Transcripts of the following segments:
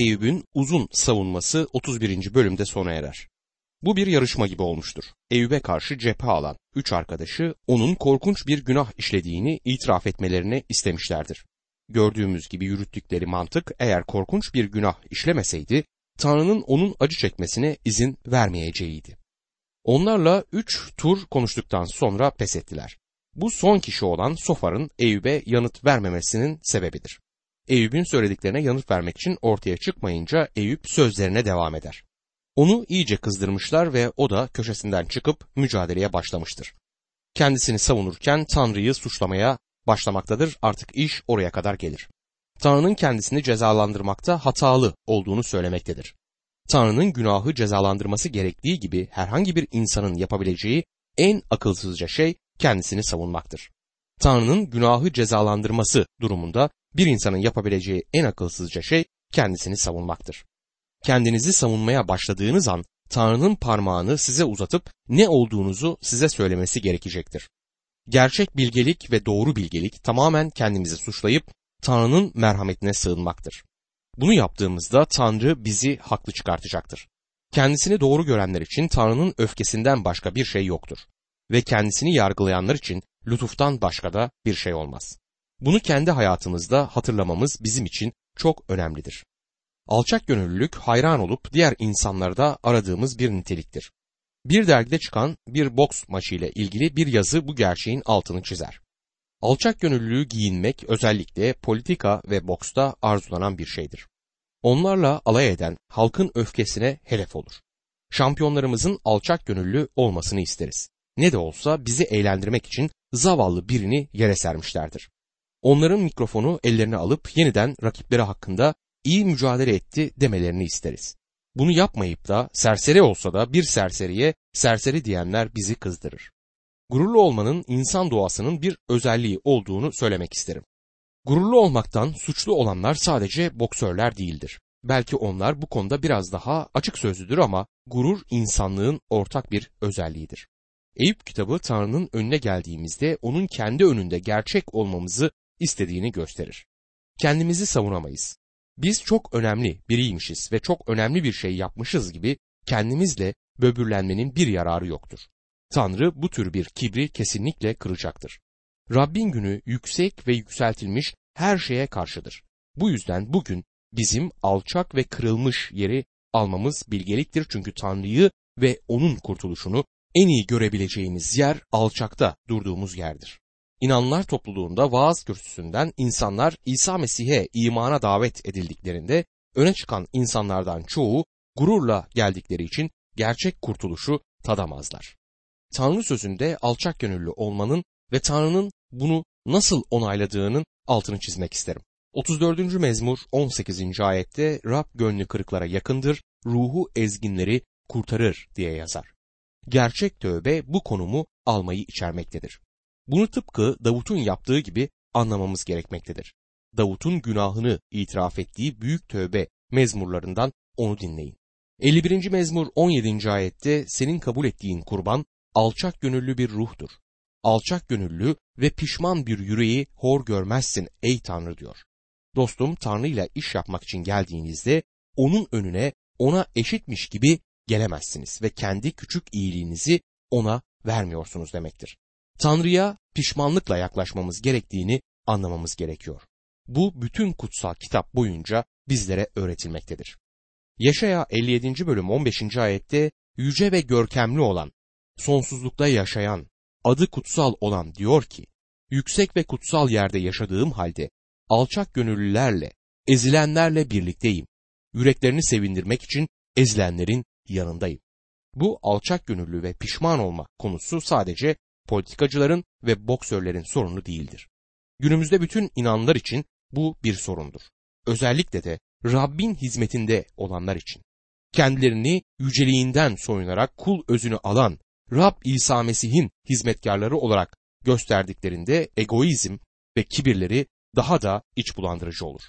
Eyüp'ün uzun savunması 31. bölümde sona erer. Bu bir yarışma gibi olmuştur. Eyüp'e karşı cephe alan üç arkadaşı onun korkunç bir günah işlediğini itiraf etmelerini istemişlerdir. Gördüğümüz gibi yürüttükleri mantık eğer korkunç bir günah işlemeseydi Tanrı'nın onun acı çekmesine izin vermeyeceğiydi. Onlarla üç tur konuştuktan sonra pes ettiler. Bu son kişi olan Sofar'ın Eyüp'e yanıt vermemesinin sebebidir. Eyüp'ün söylediklerine yanıt vermek için ortaya çıkmayınca Eyüp sözlerine devam eder. Onu iyice kızdırmışlar ve o da köşesinden çıkıp mücadeleye başlamıştır. Kendisini savunurken Tanrı'yı suçlamaya başlamaktadır artık iş oraya kadar gelir. Tanrı'nın kendisini cezalandırmakta hatalı olduğunu söylemektedir. Tanrı'nın günahı cezalandırması gerektiği gibi herhangi bir insanın yapabileceği en akılsızca şey kendisini savunmaktır. Tanrı'nın günahı cezalandırması durumunda bir insanın yapabileceği en akılsızca şey kendisini savunmaktır. Kendinizi savunmaya başladığınız an Tanrı'nın parmağını size uzatıp ne olduğunuzu size söylemesi gerekecektir. Gerçek bilgelik ve doğru bilgelik tamamen kendimizi suçlayıp Tanrı'nın merhametine sığınmaktır. Bunu yaptığımızda Tanrı bizi haklı çıkartacaktır. Kendisini doğru görenler için Tanrı'nın öfkesinden başka bir şey yoktur ve kendisini yargılayanlar için lütuftan başka da bir şey olmaz. Bunu kendi hayatımızda hatırlamamız bizim için çok önemlidir. Alçak gönüllülük hayran olup diğer insanlarda aradığımız bir niteliktir. Bir dergide çıkan bir boks maçı ile ilgili bir yazı bu gerçeğin altını çizer. Alçak gönüllülüğü giyinmek özellikle politika ve boksta arzulanan bir şeydir. Onlarla alay eden halkın öfkesine hedef olur. Şampiyonlarımızın alçak gönüllü olmasını isteriz. Ne de olsa bizi eğlendirmek için zavallı birini yere sermişlerdir. Onların mikrofonu ellerine alıp yeniden rakipleri hakkında iyi mücadele etti demelerini isteriz. Bunu yapmayıp da serseri olsa da bir serseriye serseri diyenler bizi kızdırır. Gururlu olmanın insan doğasının bir özelliği olduğunu söylemek isterim. Gururlu olmaktan suçlu olanlar sadece boksörler değildir. Belki onlar bu konuda biraz daha açık sözlüdür ama gurur insanlığın ortak bir özelliğidir. Eyüp kitabı Tanrı'nın önüne geldiğimizde onun kendi önünde gerçek olmamızı istediğini gösterir. Kendimizi savunamayız. Biz çok önemli biriymişiz ve çok önemli bir şey yapmışız gibi kendimizle böbürlenmenin bir yararı yoktur. Tanrı bu tür bir kibri kesinlikle kıracaktır. Rabbin günü yüksek ve yükseltilmiş her şeye karşıdır. Bu yüzden bugün bizim alçak ve kırılmış yeri almamız bilgeliktir çünkü Tanrı'yı ve onun kurtuluşunu en iyi görebileceğimiz yer alçakta durduğumuz yerdir. İnanlar topluluğunda vaaz kürsüsünden insanlar İsa Mesih'e imana davet edildiklerinde öne çıkan insanlardan çoğu gururla geldikleri için gerçek kurtuluşu tadamazlar. Tanrı sözünde alçak gönüllü olmanın ve Tanrı'nın bunu nasıl onayladığının altını çizmek isterim. 34. mezmur 18. ayette Rab gönlü kırıklara yakındır, ruhu ezginleri kurtarır diye yazar. Gerçek tövbe bu konumu almayı içermektedir. Bunu tıpkı Davut'un yaptığı gibi anlamamız gerekmektedir. Davut'un günahını itiraf ettiği büyük tövbe mezmurlarından onu dinleyin. 51. mezmur 17. ayette senin kabul ettiğin kurban alçak gönüllü bir ruhtur. Alçak gönüllü ve pişman bir yüreği hor görmezsin ey Tanrı diyor. Dostum Tanrı ile iş yapmak için geldiğinizde onun önüne ona eşitmiş gibi gelemezsiniz ve kendi küçük iyiliğinizi ona vermiyorsunuz demektir. Tanrı'ya pişmanlıkla yaklaşmamız gerektiğini anlamamız gerekiyor. Bu bütün kutsal kitap boyunca bizlere öğretilmektedir. Yaşaya 57. bölüm 15. ayette yüce ve görkemli olan, sonsuzlukta yaşayan, adı kutsal olan diyor ki, yüksek ve kutsal yerde yaşadığım halde alçak gönüllülerle, ezilenlerle birlikteyim. Yüreklerini sevindirmek için ezilenlerin yanındayım. Bu alçak gönüllü ve pişman olma konusu sadece politikacıların ve boksörlerin sorunu değildir. Günümüzde bütün inanlar için bu bir sorundur. Özellikle de Rabbin hizmetinde olanlar için. Kendilerini yüceliğinden soyunarak kul özünü alan Rab İsa Mesih'in hizmetkarları olarak gösterdiklerinde egoizm ve kibirleri daha da iç bulandırıcı olur.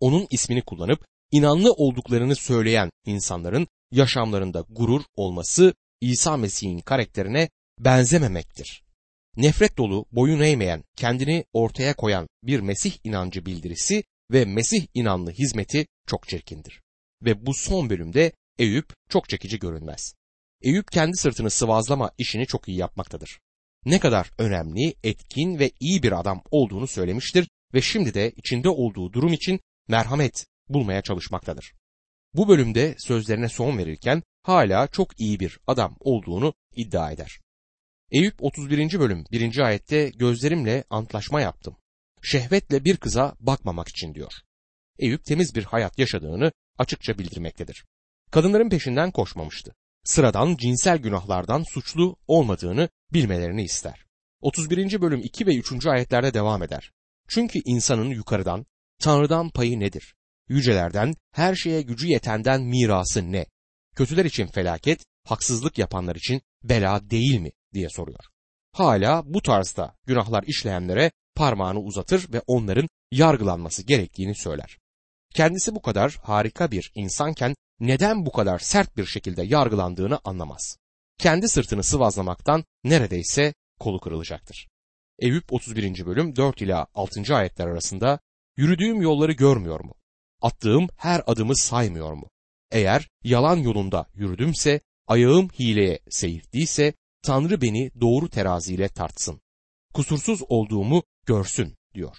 Onun ismini kullanıp inanlı olduklarını söyleyen insanların yaşamlarında gurur olması İsa Mesih'in karakterine benzememektir. Nefret dolu, boyun eğmeyen, kendini ortaya koyan bir Mesih inancı bildirisi ve Mesih inanlı hizmeti çok çirkindir. ve bu son bölümde Eyüp çok çekici görünmez. Eyüp kendi sırtını sıvazlama işini çok iyi yapmaktadır. Ne kadar önemli, etkin ve iyi bir adam olduğunu söylemiştir ve şimdi de içinde olduğu durum için merhamet bulmaya çalışmaktadır. Bu bölümde sözlerine son verirken hala çok iyi bir adam olduğunu iddia eder. Eyüp 31. bölüm 1. ayette gözlerimle antlaşma yaptım. Şehvetle bir kıza bakmamak için diyor. Eyüp temiz bir hayat yaşadığını açıkça bildirmektedir. Kadınların peşinden koşmamıştı. Sıradan cinsel günahlardan suçlu olmadığını bilmelerini ister. 31. bölüm 2 ve 3. ayetlerde devam eder. Çünkü insanın yukarıdan, Tanrı'dan payı nedir? Yücelerden, her şeye gücü yetenden mirası ne? Kötüler için felaket, haksızlık yapanlar için bela değil mi? Diye soruyor. Hala bu tarzda günahlar işleyenlere parmağını uzatır ve onların yargılanması gerektiğini söyler. Kendisi bu kadar harika bir insanken neden bu kadar sert bir şekilde yargılandığını anlamaz. Kendi sırtını sıvazlamaktan neredeyse kolu kırılacaktır. Eyüp 31. bölüm 4 ila 6. ayetler arasında yürüdüğüm yolları görmüyor mu? Attığım her adımı saymıyor mu? Eğer yalan yolunda yürüdümse, ayağım hileye seyirttiyse, Tanrı beni doğru teraziyle tartsın. Kusursuz olduğumu görsün diyor.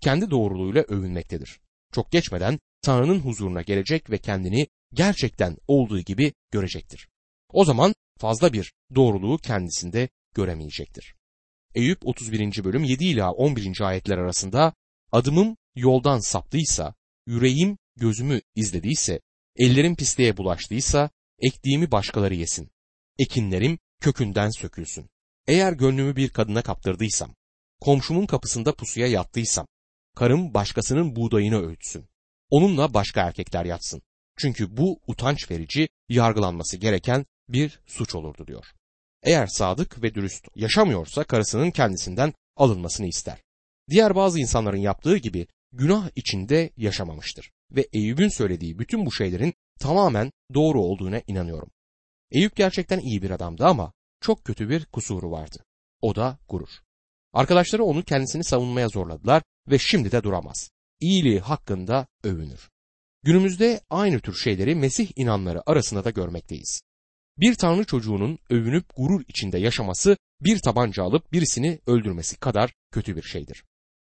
Kendi doğruluğuyla övünmektedir. Çok geçmeden Tanrı'nın huzuruna gelecek ve kendini gerçekten olduğu gibi görecektir. O zaman fazla bir doğruluğu kendisinde göremeyecektir. Eyüp 31. bölüm 7 ila 11. ayetler arasında adımım yoldan saptıysa, yüreğim gözümü izlediyse, ellerim pisliğe bulaştıysa, ektiğimi başkaları yesin. Ekinlerim kökünden sökülsün. Eğer gönlümü bir kadına kaptırdıysam, komşumun kapısında pusuya yattıysam, karım başkasının buğdayını öğütsün. Onunla başka erkekler yatsın. Çünkü bu utanç verici, yargılanması gereken bir suç olurdu diyor. Eğer sadık ve dürüst yaşamıyorsa karısının kendisinden alınmasını ister. Diğer bazı insanların yaptığı gibi günah içinde yaşamamıştır ve Eyüp'ün söylediği bütün bu şeylerin tamamen doğru olduğuna inanıyorum. Eyüp gerçekten iyi bir adamdı ama çok kötü bir kusuru vardı. O da gurur. Arkadaşları onu kendisini savunmaya zorladılar ve şimdi de duramaz. İyiliği hakkında övünür. Günümüzde aynı tür şeyleri Mesih inanları arasında da görmekteyiz. Bir tanrı çocuğunun övünüp gurur içinde yaşaması bir tabanca alıp birisini öldürmesi kadar kötü bir şeydir.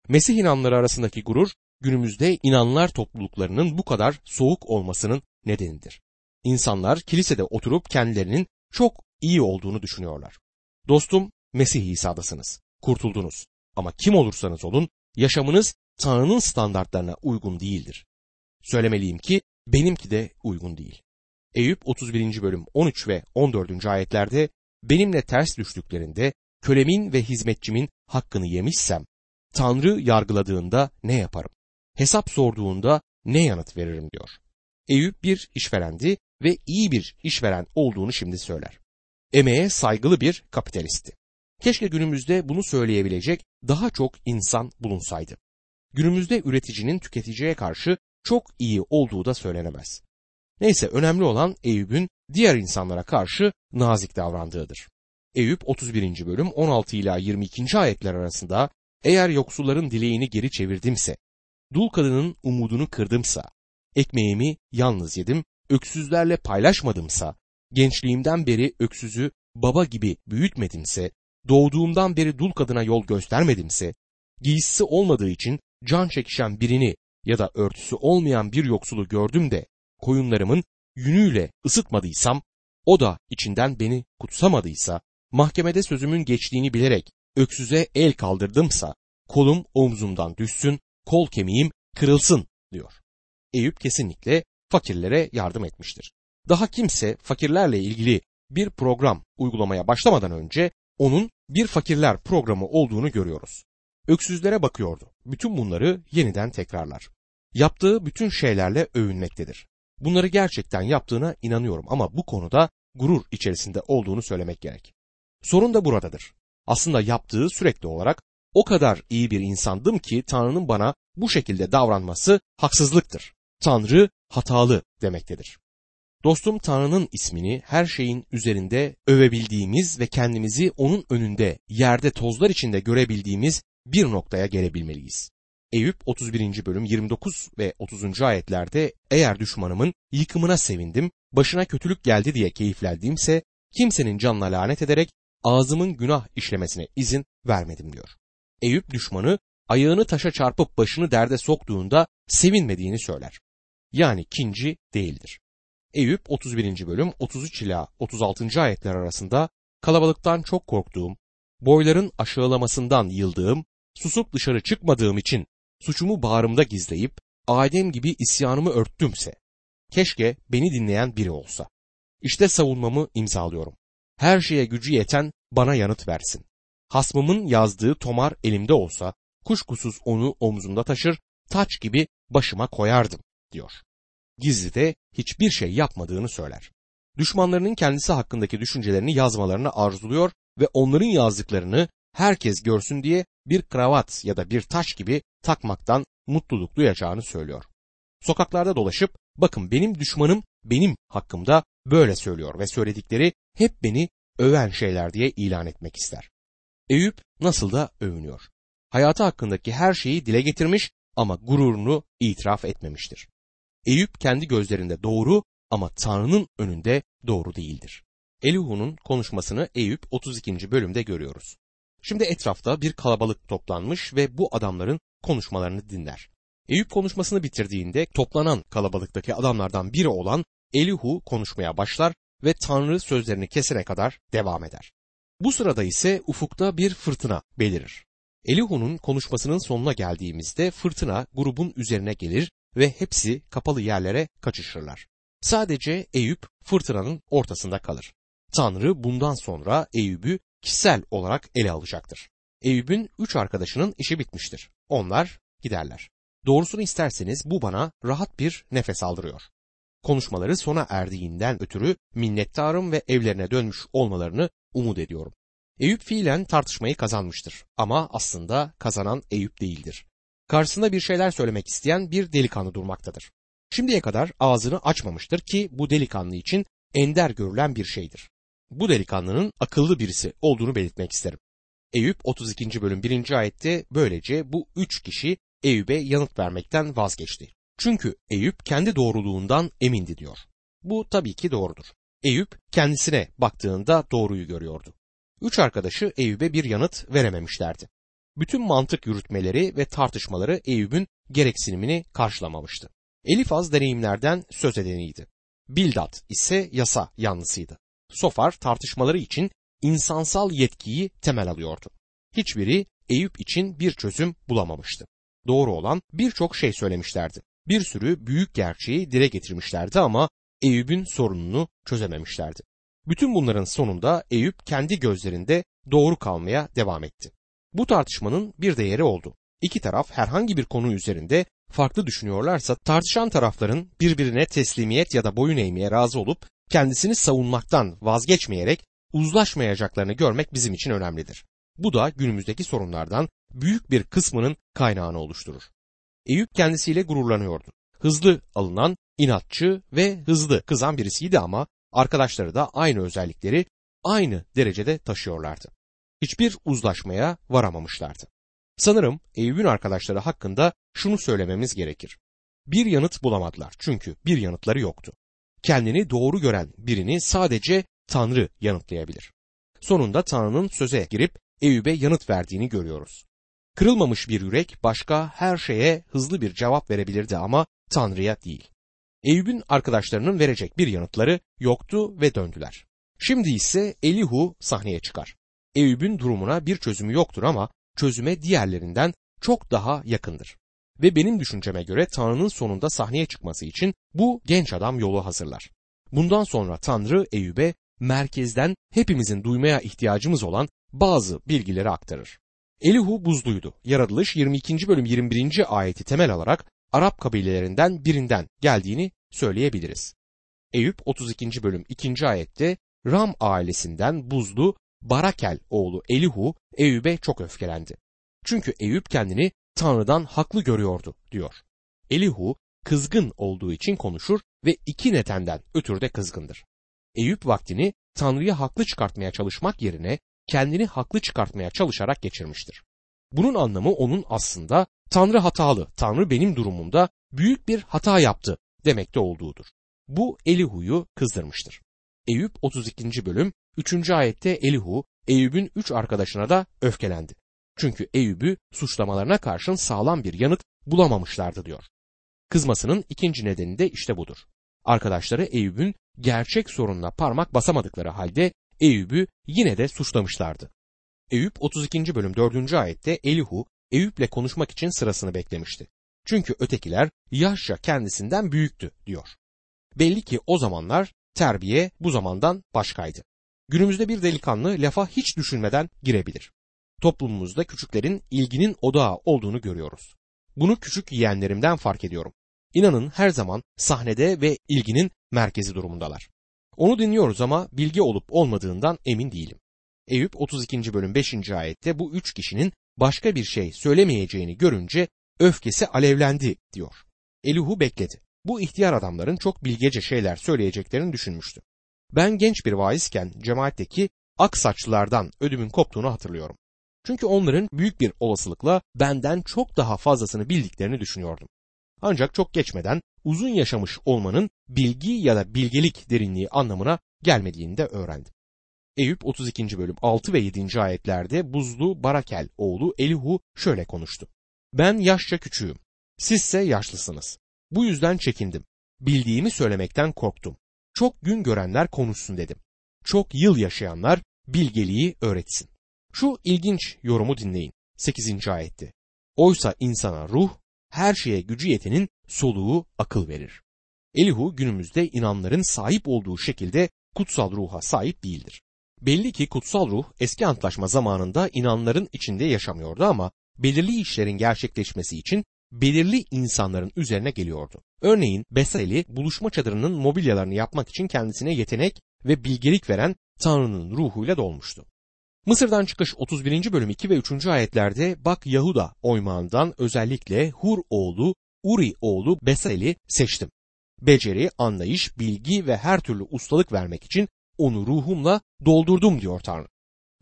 Mesih inanları arasındaki gurur günümüzde inanlar topluluklarının bu kadar soğuk olmasının nedenidir. İnsanlar kilisede oturup kendilerinin çok iyi olduğunu düşünüyorlar. Dostum Mesih İsa'dasınız. Kurtuldunuz. Ama kim olursanız olun yaşamınız Tanrı'nın standartlarına uygun değildir. Söylemeliyim ki benimki de uygun değil. Eyüp 31. bölüm 13 ve 14. ayetlerde benimle ters düştüklerinde kölemin ve hizmetçimin hakkını yemişsem Tanrı yargıladığında ne yaparım? Hesap sorduğunda ne yanıt veririm diyor. Eyüp bir işverendi ve iyi bir işveren olduğunu şimdi söyler. Emeğe saygılı bir kapitalistti. Keşke günümüzde bunu söyleyebilecek daha çok insan bulunsaydı. Günümüzde üreticinin tüketiciye karşı çok iyi olduğu da söylenemez. Neyse önemli olan Eyüp'ün diğer insanlara karşı nazik davrandığıdır. Eyüp 31. bölüm 16 ila 22. ayetler arasında eğer yoksulların dileğini geri çevirdimse, dul kadının umudunu kırdımsa, ekmeğimi yalnız yedim, öksüzlerle paylaşmadımsa, gençliğimden beri öksüzü baba gibi büyütmedimse, doğduğumdan beri dul kadına yol göstermedimse, giysisi olmadığı için can çekişen birini ya da örtüsü olmayan bir yoksulu gördüm de koyunlarımın yünüyle ısıtmadıysam, o da içinden beni kutsamadıysa, mahkemede sözümün geçtiğini bilerek öksüze el kaldırdımsa, kolum omzumdan düşsün, kol kemiğim kırılsın diyor. Eyüp kesinlikle fakirlere yardım etmiştir. Daha kimse fakirlerle ilgili bir program uygulamaya başlamadan önce onun bir fakirler programı olduğunu görüyoruz. Öksüzlere bakıyordu. Bütün bunları yeniden tekrarlar. Yaptığı bütün şeylerle övünmektedir. Bunları gerçekten yaptığına inanıyorum ama bu konuda gurur içerisinde olduğunu söylemek gerek. Sorun da buradadır. Aslında yaptığı sürekli olarak o kadar iyi bir insandım ki Tanrı'nın bana bu şekilde davranması haksızlıktır. Tanrı hatalı demektedir. Dostum Tanrı'nın ismini her şeyin üzerinde övebildiğimiz ve kendimizi onun önünde yerde tozlar içinde görebildiğimiz bir noktaya gelebilmeliyiz. Eyüp 31. bölüm 29 ve 30. ayetlerde eğer düşmanımın yıkımına sevindim, başına kötülük geldi diye keyiflendiğimse kimsenin canına lanet ederek ağzımın günah işlemesine izin vermedim diyor. Eyüp düşmanı ayağını taşa çarpıp başını derde soktuğunda sevinmediğini söyler. Yani kinci değildir. Eyüp 31. bölüm 33 ila 36. ayetler arasında kalabalıktan çok korktuğum, boyların aşağılamasından yıldığım, susup dışarı çıkmadığım için suçumu bağrımda gizleyip Adem gibi isyanımı örttümse, keşke beni dinleyen biri olsa. İşte savunmamı imzalıyorum. Her şeye gücü yeten bana yanıt versin. Hasmımın yazdığı tomar elimde olsa, kuşkusuz onu omzumda taşır, taç gibi başıma koyardım, diyor. Gizlide hiçbir şey yapmadığını söyler. Düşmanlarının kendisi hakkındaki düşüncelerini yazmalarını arzuluyor ve onların yazdıklarını herkes görsün diye bir kravat ya da bir taş gibi takmaktan mutluluk duyacağını söylüyor. Sokaklarda dolaşıp bakın benim düşmanım benim hakkımda böyle söylüyor ve söyledikleri hep beni öven şeyler diye ilan etmek ister. Eyüp nasıl da övünüyor. Hayatı hakkındaki her şeyi dile getirmiş ama gururunu itiraf etmemiştir. Eyüp kendi gözlerinde doğru ama Tanrı'nın önünde doğru değildir. Elihu'nun konuşmasını Eyüp 32. bölümde görüyoruz. Şimdi etrafta bir kalabalık toplanmış ve bu adamların konuşmalarını dinler. Eyüp konuşmasını bitirdiğinde toplanan kalabalıktaki adamlardan biri olan Elihu konuşmaya başlar ve Tanrı sözlerini kesene kadar devam eder. Bu sırada ise ufukta bir fırtına belirir. Elihu'nun konuşmasının sonuna geldiğimizde fırtına grubun üzerine gelir ve hepsi kapalı yerlere kaçışırlar. Sadece Eyüp fırtınanın ortasında kalır. Tanrı bundan sonra Eyüp'ü kişisel olarak ele alacaktır. Eyüp'ün üç arkadaşının işi bitmiştir. Onlar giderler. Doğrusunu isterseniz bu bana rahat bir nefes aldırıyor. Konuşmaları sona erdiğinden ötürü minnettarım ve evlerine dönmüş olmalarını umut ediyorum. Eyüp fiilen tartışmayı kazanmıştır ama aslında kazanan Eyüp değildir. Karşısında bir şeyler söylemek isteyen bir delikanlı durmaktadır. Şimdiye kadar ağzını açmamıştır ki bu delikanlı için ender görülen bir şeydir. Bu delikanlının akıllı birisi olduğunu belirtmek isterim. Eyüp 32. bölüm 1. ayette böylece bu üç kişi Eyüp'e yanıt vermekten vazgeçti. Çünkü Eyüp kendi doğruluğundan emindi diyor. Bu tabii ki doğrudur. Eyüp kendisine baktığında doğruyu görüyordu. Üç arkadaşı Eyüp'e bir yanıt verememişlerdi. Bütün mantık yürütmeleri ve tartışmaları Eyüp'ün gereksinimini karşılamamıştı. Elifaz deneyimlerden söz edeniydi. Bildat ise yasa yanlısıydı. Sofar tartışmaları için insansal yetkiyi temel alıyordu. Hiçbiri Eyüp için bir çözüm bulamamıştı. Doğru olan birçok şey söylemişlerdi. Bir sürü büyük gerçeği dile getirmişlerdi ama Eyüp'ün sorununu çözememişlerdi. Bütün bunların sonunda Eyüp kendi gözlerinde doğru kalmaya devam etti. Bu tartışmanın bir değeri oldu. İki taraf herhangi bir konu üzerinde farklı düşünüyorlarsa tartışan tarafların birbirine teslimiyet ya da boyun eğmeye razı olup kendisini savunmaktan vazgeçmeyerek uzlaşmayacaklarını görmek bizim için önemlidir. Bu da günümüzdeki sorunlardan büyük bir kısmının kaynağını oluşturur. Eyüp kendisiyle gururlanıyordu. Hızlı alınan, inatçı ve hızlı kızan birisiydi ama arkadaşları da aynı özellikleri aynı derecede taşıyorlardı. Hiçbir uzlaşmaya varamamışlardı. Sanırım Eyüp'ün arkadaşları hakkında şunu söylememiz gerekir. Bir yanıt bulamadılar çünkü bir yanıtları yoktu. Kendini doğru gören birini sadece Tanrı yanıtlayabilir. Sonunda Tanrı'nın söze girip Eyüp'e yanıt verdiğini görüyoruz. Kırılmamış bir yürek başka her şeye hızlı bir cevap verebilirdi ama Tanrı'ya değil. Eyüp'ün arkadaşlarının verecek bir yanıtları yoktu ve döndüler. Şimdi ise Elihu sahneye çıkar. Eyüp'ün durumuna bir çözümü yoktur ama çözüme diğerlerinden çok daha yakındır. Ve benim düşünceme göre Tanrı'nın sonunda sahneye çıkması için bu genç adam yolu hazırlar. Bundan sonra Tanrı Eyüp'e merkezden hepimizin duymaya ihtiyacımız olan bazı bilgileri aktarır. Elihu buzluydu. Yaratılış 22. bölüm 21. ayeti temel alarak Arap kabilelerinden birinden geldiğini söyleyebiliriz. Eyüp 32. bölüm 2. ayette Ram ailesinden buzlu Barakel oğlu Elihu Eyüp'e çok öfkelendi. Çünkü Eyüp kendini Tanrı'dan haklı görüyordu diyor. Elihu kızgın olduğu için konuşur ve iki nedenden ötürü de kızgındır. Eyüp vaktini Tanrı'ya haklı çıkartmaya çalışmak yerine kendini haklı çıkartmaya çalışarak geçirmiştir. Bunun anlamı onun aslında Tanrı hatalı, Tanrı benim durumumda büyük bir hata yaptı demekte olduğudur. Bu Elihu'yu kızdırmıştır. Eyüp 32. bölüm 3. ayette Elihu, Eyüp'ün üç arkadaşına da öfkelendi. Çünkü Eyüp'ü suçlamalarına karşın sağlam bir yanıt bulamamışlardı diyor. Kızmasının ikinci nedeni de işte budur. Arkadaşları Eyüp'ün gerçek sorununa parmak basamadıkları halde Eyüp'ü yine de suçlamışlardı. Eyüp 32. bölüm 4. ayette Elihu Eyüp'le konuşmak için sırasını beklemişti. Çünkü ötekiler yaşça kendisinden büyüktü diyor. Belli ki o zamanlar terbiye bu zamandan başkaydı. Günümüzde bir delikanlı lafa hiç düşünmeden girebilir. Toplumumuzda küçüklerin ilginin odağı olduğunu görüyoruz. Bunu küçük yeğenlerimden fark ediyorum. İnanın her zaman sahnede ve ilginin merkezi durumundalar. Onu dinliyoruz ama bilgi olup olmadığından emin değilim. Eyüp 32. bölüm 5. ayette bu üç kişinin başka bir şey söylemeyeceğini görünce öfkesi alevlendi diyor. Elihu bekledi. Bu ihtiyar adamların çok bilgece şeyler söyleyeceklerini düşünmüştü. Ben genç bir vaizken cemaatteki ak saçlılardan ödümün koptuğunu hatırlıyorum. Çünkü onların büyük bir olasılıkla benden çok daha fazlasını bildiklerini düşünüyordum. Ancak çok geçmeden uzun yaşamış olmanın bilgi ya da bilgelik derinliği anlamına gelmediğini de öğrendim. Eyüp 32. bölüm 6 ve 7. ayetlerde buzlu Barakel oğlu Elihu şöyle konuştu. Ben yaşça küçüğüm. Sizse yaşlısınız. Bu yüzden çekindim. Bildiğimi söylemekten korktum. Çok gün görenler konuşsun dedim. Çok yıl yaşayanlar bilgeliği öğretsin. Şu ilginç yorumu dinleyin. 8. ayette. Oysa insana ruh, her şeye gücü yetenin soluğu akıl verir. Elihu günümüzde inanların sahip olduğu şekilde kutsal ruha sahip değildir. Belli ki kutsal ruh eski antlaşma zamanında inanların içinde yaşamıyordu ama belirli işlerin gerçekleşmesi için belirli insanların üzerine geliyordu. Örneğin Besaleli buluşma çadırının mobilyalarını yapmak için kendisine yetenek ve bilgelik veren Tanrı'nın ruhuyla dolmuştu. Mısır'dan çıkış 31. bölüm 2 ve 3. ayetlerde bak Yahuda oymağından özellikle Hur oğlu Uri oğlu Besaleli seçtim. Beceri, anlayış, bilgi ve her türlü ustalık vermek için onu ruhumla doldurdum diyor Tanrı.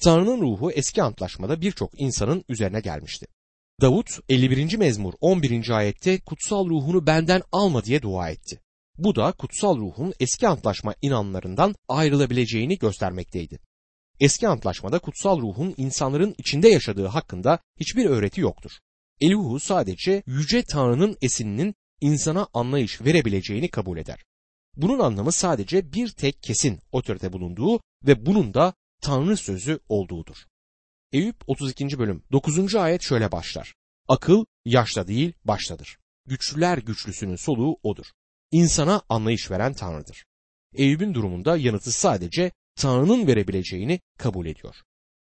Tanrı'nın ruhu eski antlaşmada birçok insanın üzerine gelmişti. Davut 51. mezmur 11. ayette kutsal ruhunu benden alma diye dua etti. Bu da kutsal ruhun eski antlaşma inanlarından ayrılabileceğini göstermekteydi. Eski antlaşmada kutsal ruhun insanların içinde yaşadığı hakkında hiçbir öğreti yoktur. Elihu sadece yüce Tanrı'nın esininin insana anlayış verebileceğini kabul eder. Bunun anlamı sadece bir tek kesin otorite bulunduğu ve bunun da Tanrı sözü olduğudur. Eyüp 32. bölüm 9. ayet şöyle başlar. Akıl yaşta değil baştadır. Güçlüler güçlüsünün soluğu odur. İnsana anlayış veren Tanrı'dır. Eyüp'ün durumunda yanıtı sadece Tanrı'nın verebileceğini kabul ediyor.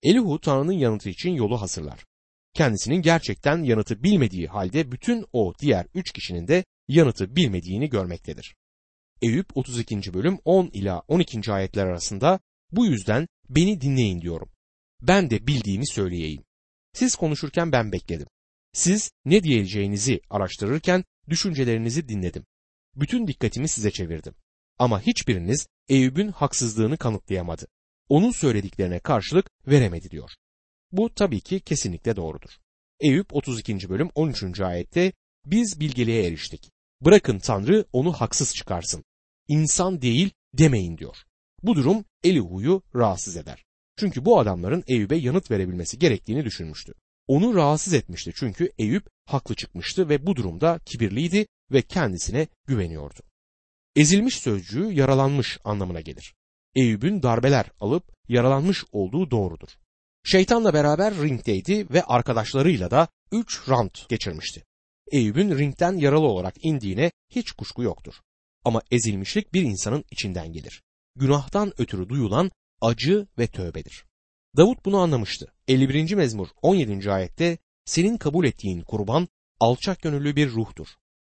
Elihu Tanrı'nın yanıtı için yolu hazırlar. Kendisinin gerçekten yanıtı bilmediği halde bütün o diğer üç kişinin de yanıtı bilmediğini görmektedir. Eyüp 32. bölüm 10 ila 12. ayetler arasında bu yüzden beni dinleyin diyorum. Ben de bildiğimi söyleyeyim. Siz konuşurken ben bekledim. Siz ne diyeceğinizi araştırırken düşüncelerinizi dinledim. Bütün dikkatimi size çevirdim. Ama hiçbiriniz Eyüp'ün haksızlığını kanıtlayamadı. Onun söylediklerine karşılık veremedi diyor. Bu tabii ki kesinlikle doğrudur. Eyüp 32. bölüm 13. ayette biz bilgeliğe eriştik. Bırakın Tanrı onu haksız çıkarsın. İnsan değil demeyin diyor. Bu durum Elihu'yu rahatsız eder. Çünkü bu adamların Eyüp'e yanıt verebilmesi gerektiğini düşünmüştü. Onu rahatsız etmişti çünkü Eyüp haklı çıkmıştı ve bu durumda kibirliydi ve kendisine güveniyordu. Ezilmiş sözcüğü yaralanmış anlamına gelir. Eyüp'ün darbeler alıp yaralanmış olduğu doğrudur. Şeytanla beraber ringdeydi ve arkadaşlarıyla da 3 round geçirmişti. Eyüp'ün ringden yaralı olarak indiğine hiç kuşku yoktur. Ama ezilmişlik bir insanın içinden gelir. Günahtan ötürü duyulan acı ve tövbedir. Davut bunu anlamıştı. 51. mezmur 17. ayette senin kabul ettiğin kurban alçak gönüllü bir ruhtur.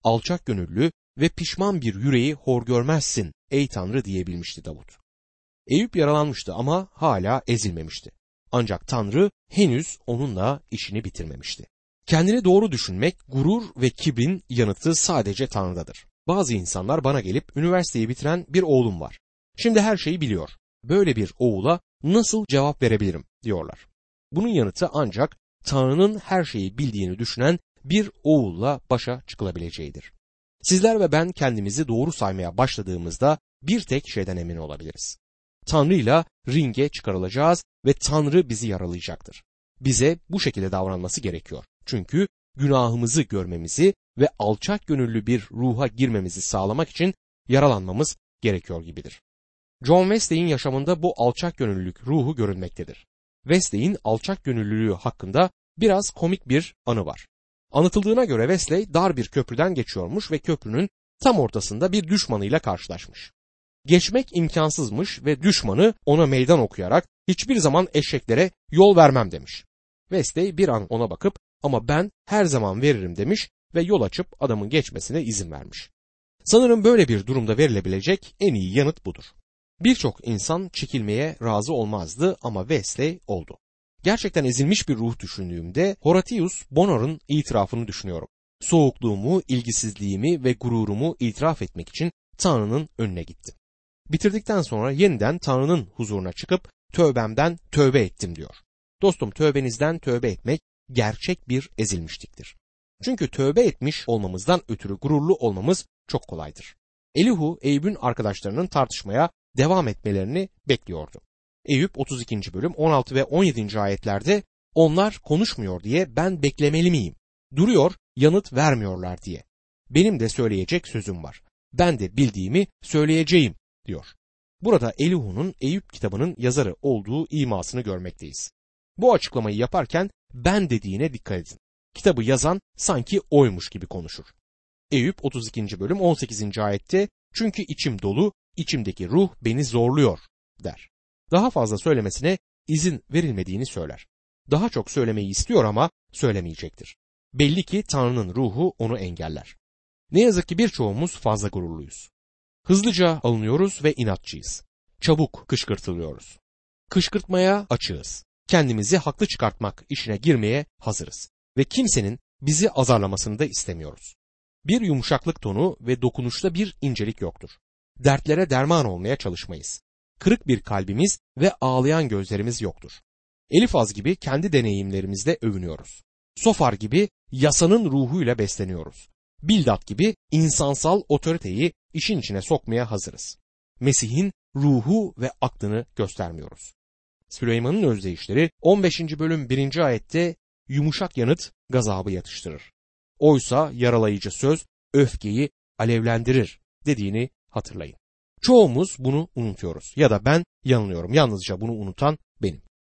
Alçak gönüllü ve pişman bir yüreği hor görmezsin ey Tanrı diyebilmişti Davut. Eyüp yaralanmıştı ama hala ezilmemişti. Ancak Tanrı henüz onunla işini bitirmemişti. Kendini doğru düşünmek, gurur ve kibrin yanıtı sadece Tanrı'dadır. Bazı insanlar bana gelip üniversiteyi bitiren bir oğlum var. Şimdi her şeyi biliyor. Böyle bir oğula nasıl cevap verebilirim diyorlar. Bunun yanıtı ancak Tanrı'nın her şeyi bildiğini düşünen bir oğulla başa çıkılabileceğidir. Sizler ve ben kendimizi doğru saymaya başladığımızda bir tek şeyden emin olabiliriz. Tanrı ile ringe çıkarılacağız ve Tanrı bizi yaralayacaktır. Bize bu şekilde davranması gerekiyor. Çünkü günahımızı görmemizi ve alçak gönüllü bir ruha girmemizi sağlamak için yaralanmamız gerekiyor gibidir. John Wesley'in yaşamında bu alçak gönüllülük ruhu görünmektedir. Wesley'in alçak gönüllülüğü hakkında biraz komik bir anı var. Anlatıldığına göre Wesley dar bir köprüden geçiyormuş ve köprünün tam ortasında bir düşmanıyla karşılaşmış. Geçmek imkansızmış ve düşmanı ona meydan okuyarak hiçbir zaman eşeklere yol vermem demiş. Wesley bir an ona bakıp ama ben her zaman veririm demiş ve yol açıp adamın geçmesine izin vermiş. Sanırım böyle bir durumda verilebilecek en iyi yanıt budur. Birçok insan çekilmeye razı olmazdı ama Wesley oldu. Gerçekten ezilmiş bir ruh düşündüğümde Horatius Bonor'un itirafını düşünüyorum. Soğukluğumu, ilgisizliğimi ve gururumu itiraf etmek için Tanrı'nın önüne gittim. Bitirdikten sonra yeniden Tanrı'nın huzuruna çıkıp tövbemden tövbe ettim diyor. Dostum tövbenizden tövbe etmek gerçek bir ezilmişliktir. Çünkü tövbe etmiş olmamızdan ötürü gururlu olmamız çok kolaydır. Elihu Eyüp'ün arkadaşlarının tartışmaya devam etmelerini bekliyordu. Eyüp 32. bölüm 16 ve 17. ayetlerde onlar konuşmuyor diye ben beklemeli miyim? Duruyor yanıt vermiyorlar diye. Benim de söyleyecek sözüm var. Ben de bildiğimi söyleyeceğim diyor. Burada Elihu'nun Eyüp kitabının yazarı olduğu imasını görmekteyiz. Bu açıklamayı yaparken ben dediğine dikkat edin. Kitabı yazan sanki oymuş gibi konuşur. Eyüp 32. bölüm 18. ayette çünkü içim dolu, içimdeki ruh beni zorluyor der. Daha fazla söylemesine izin verilmediğini söyler. Daha çok söylemeyi istiyor ama söylemeyecektir. Belli ki Tanrı'nın ruhu onu engeller. Ne yazık ki birçoğumuz fazla gururluyuz. Hızlıca alınıyoruz ve inatçıyız. Çabuk kışkırtılıyoruz. Kışkırtmaya açığız. Kendimizi haklı çıkartmak işine girmeye hazırız ve kimsenin bizi azarlamasını da istemiyoruz. Bir yumuşaklık tonu ve dokunuşta bir incelik yoktur. Dertlere derman olmaya çalışmayız. Kırık bir kalbimiz ve ağlayan gözlerimiz yoktur. Elifaz gibi kendi deneyimlerimizle övünüyoruz. Sofar gibi yasanın ruhuyla besleniyoruz. Bildat gibi insansal otoriteyi işin içine sokmaya hazırız. Mesih'in ruhu ve aklını göstermiyoruz. Süleyman'ın özdeyişleri 15. bölüm 1. ayette yumuşak yanıt gazabı yatıştırır. Oysa yaralayıcı söz öfkeyi alevlendirir dediğini hatırlayın. Çoğumuz bunu unutuyoruz ya da ben yanılıyorum. Yalnızca bunu unutan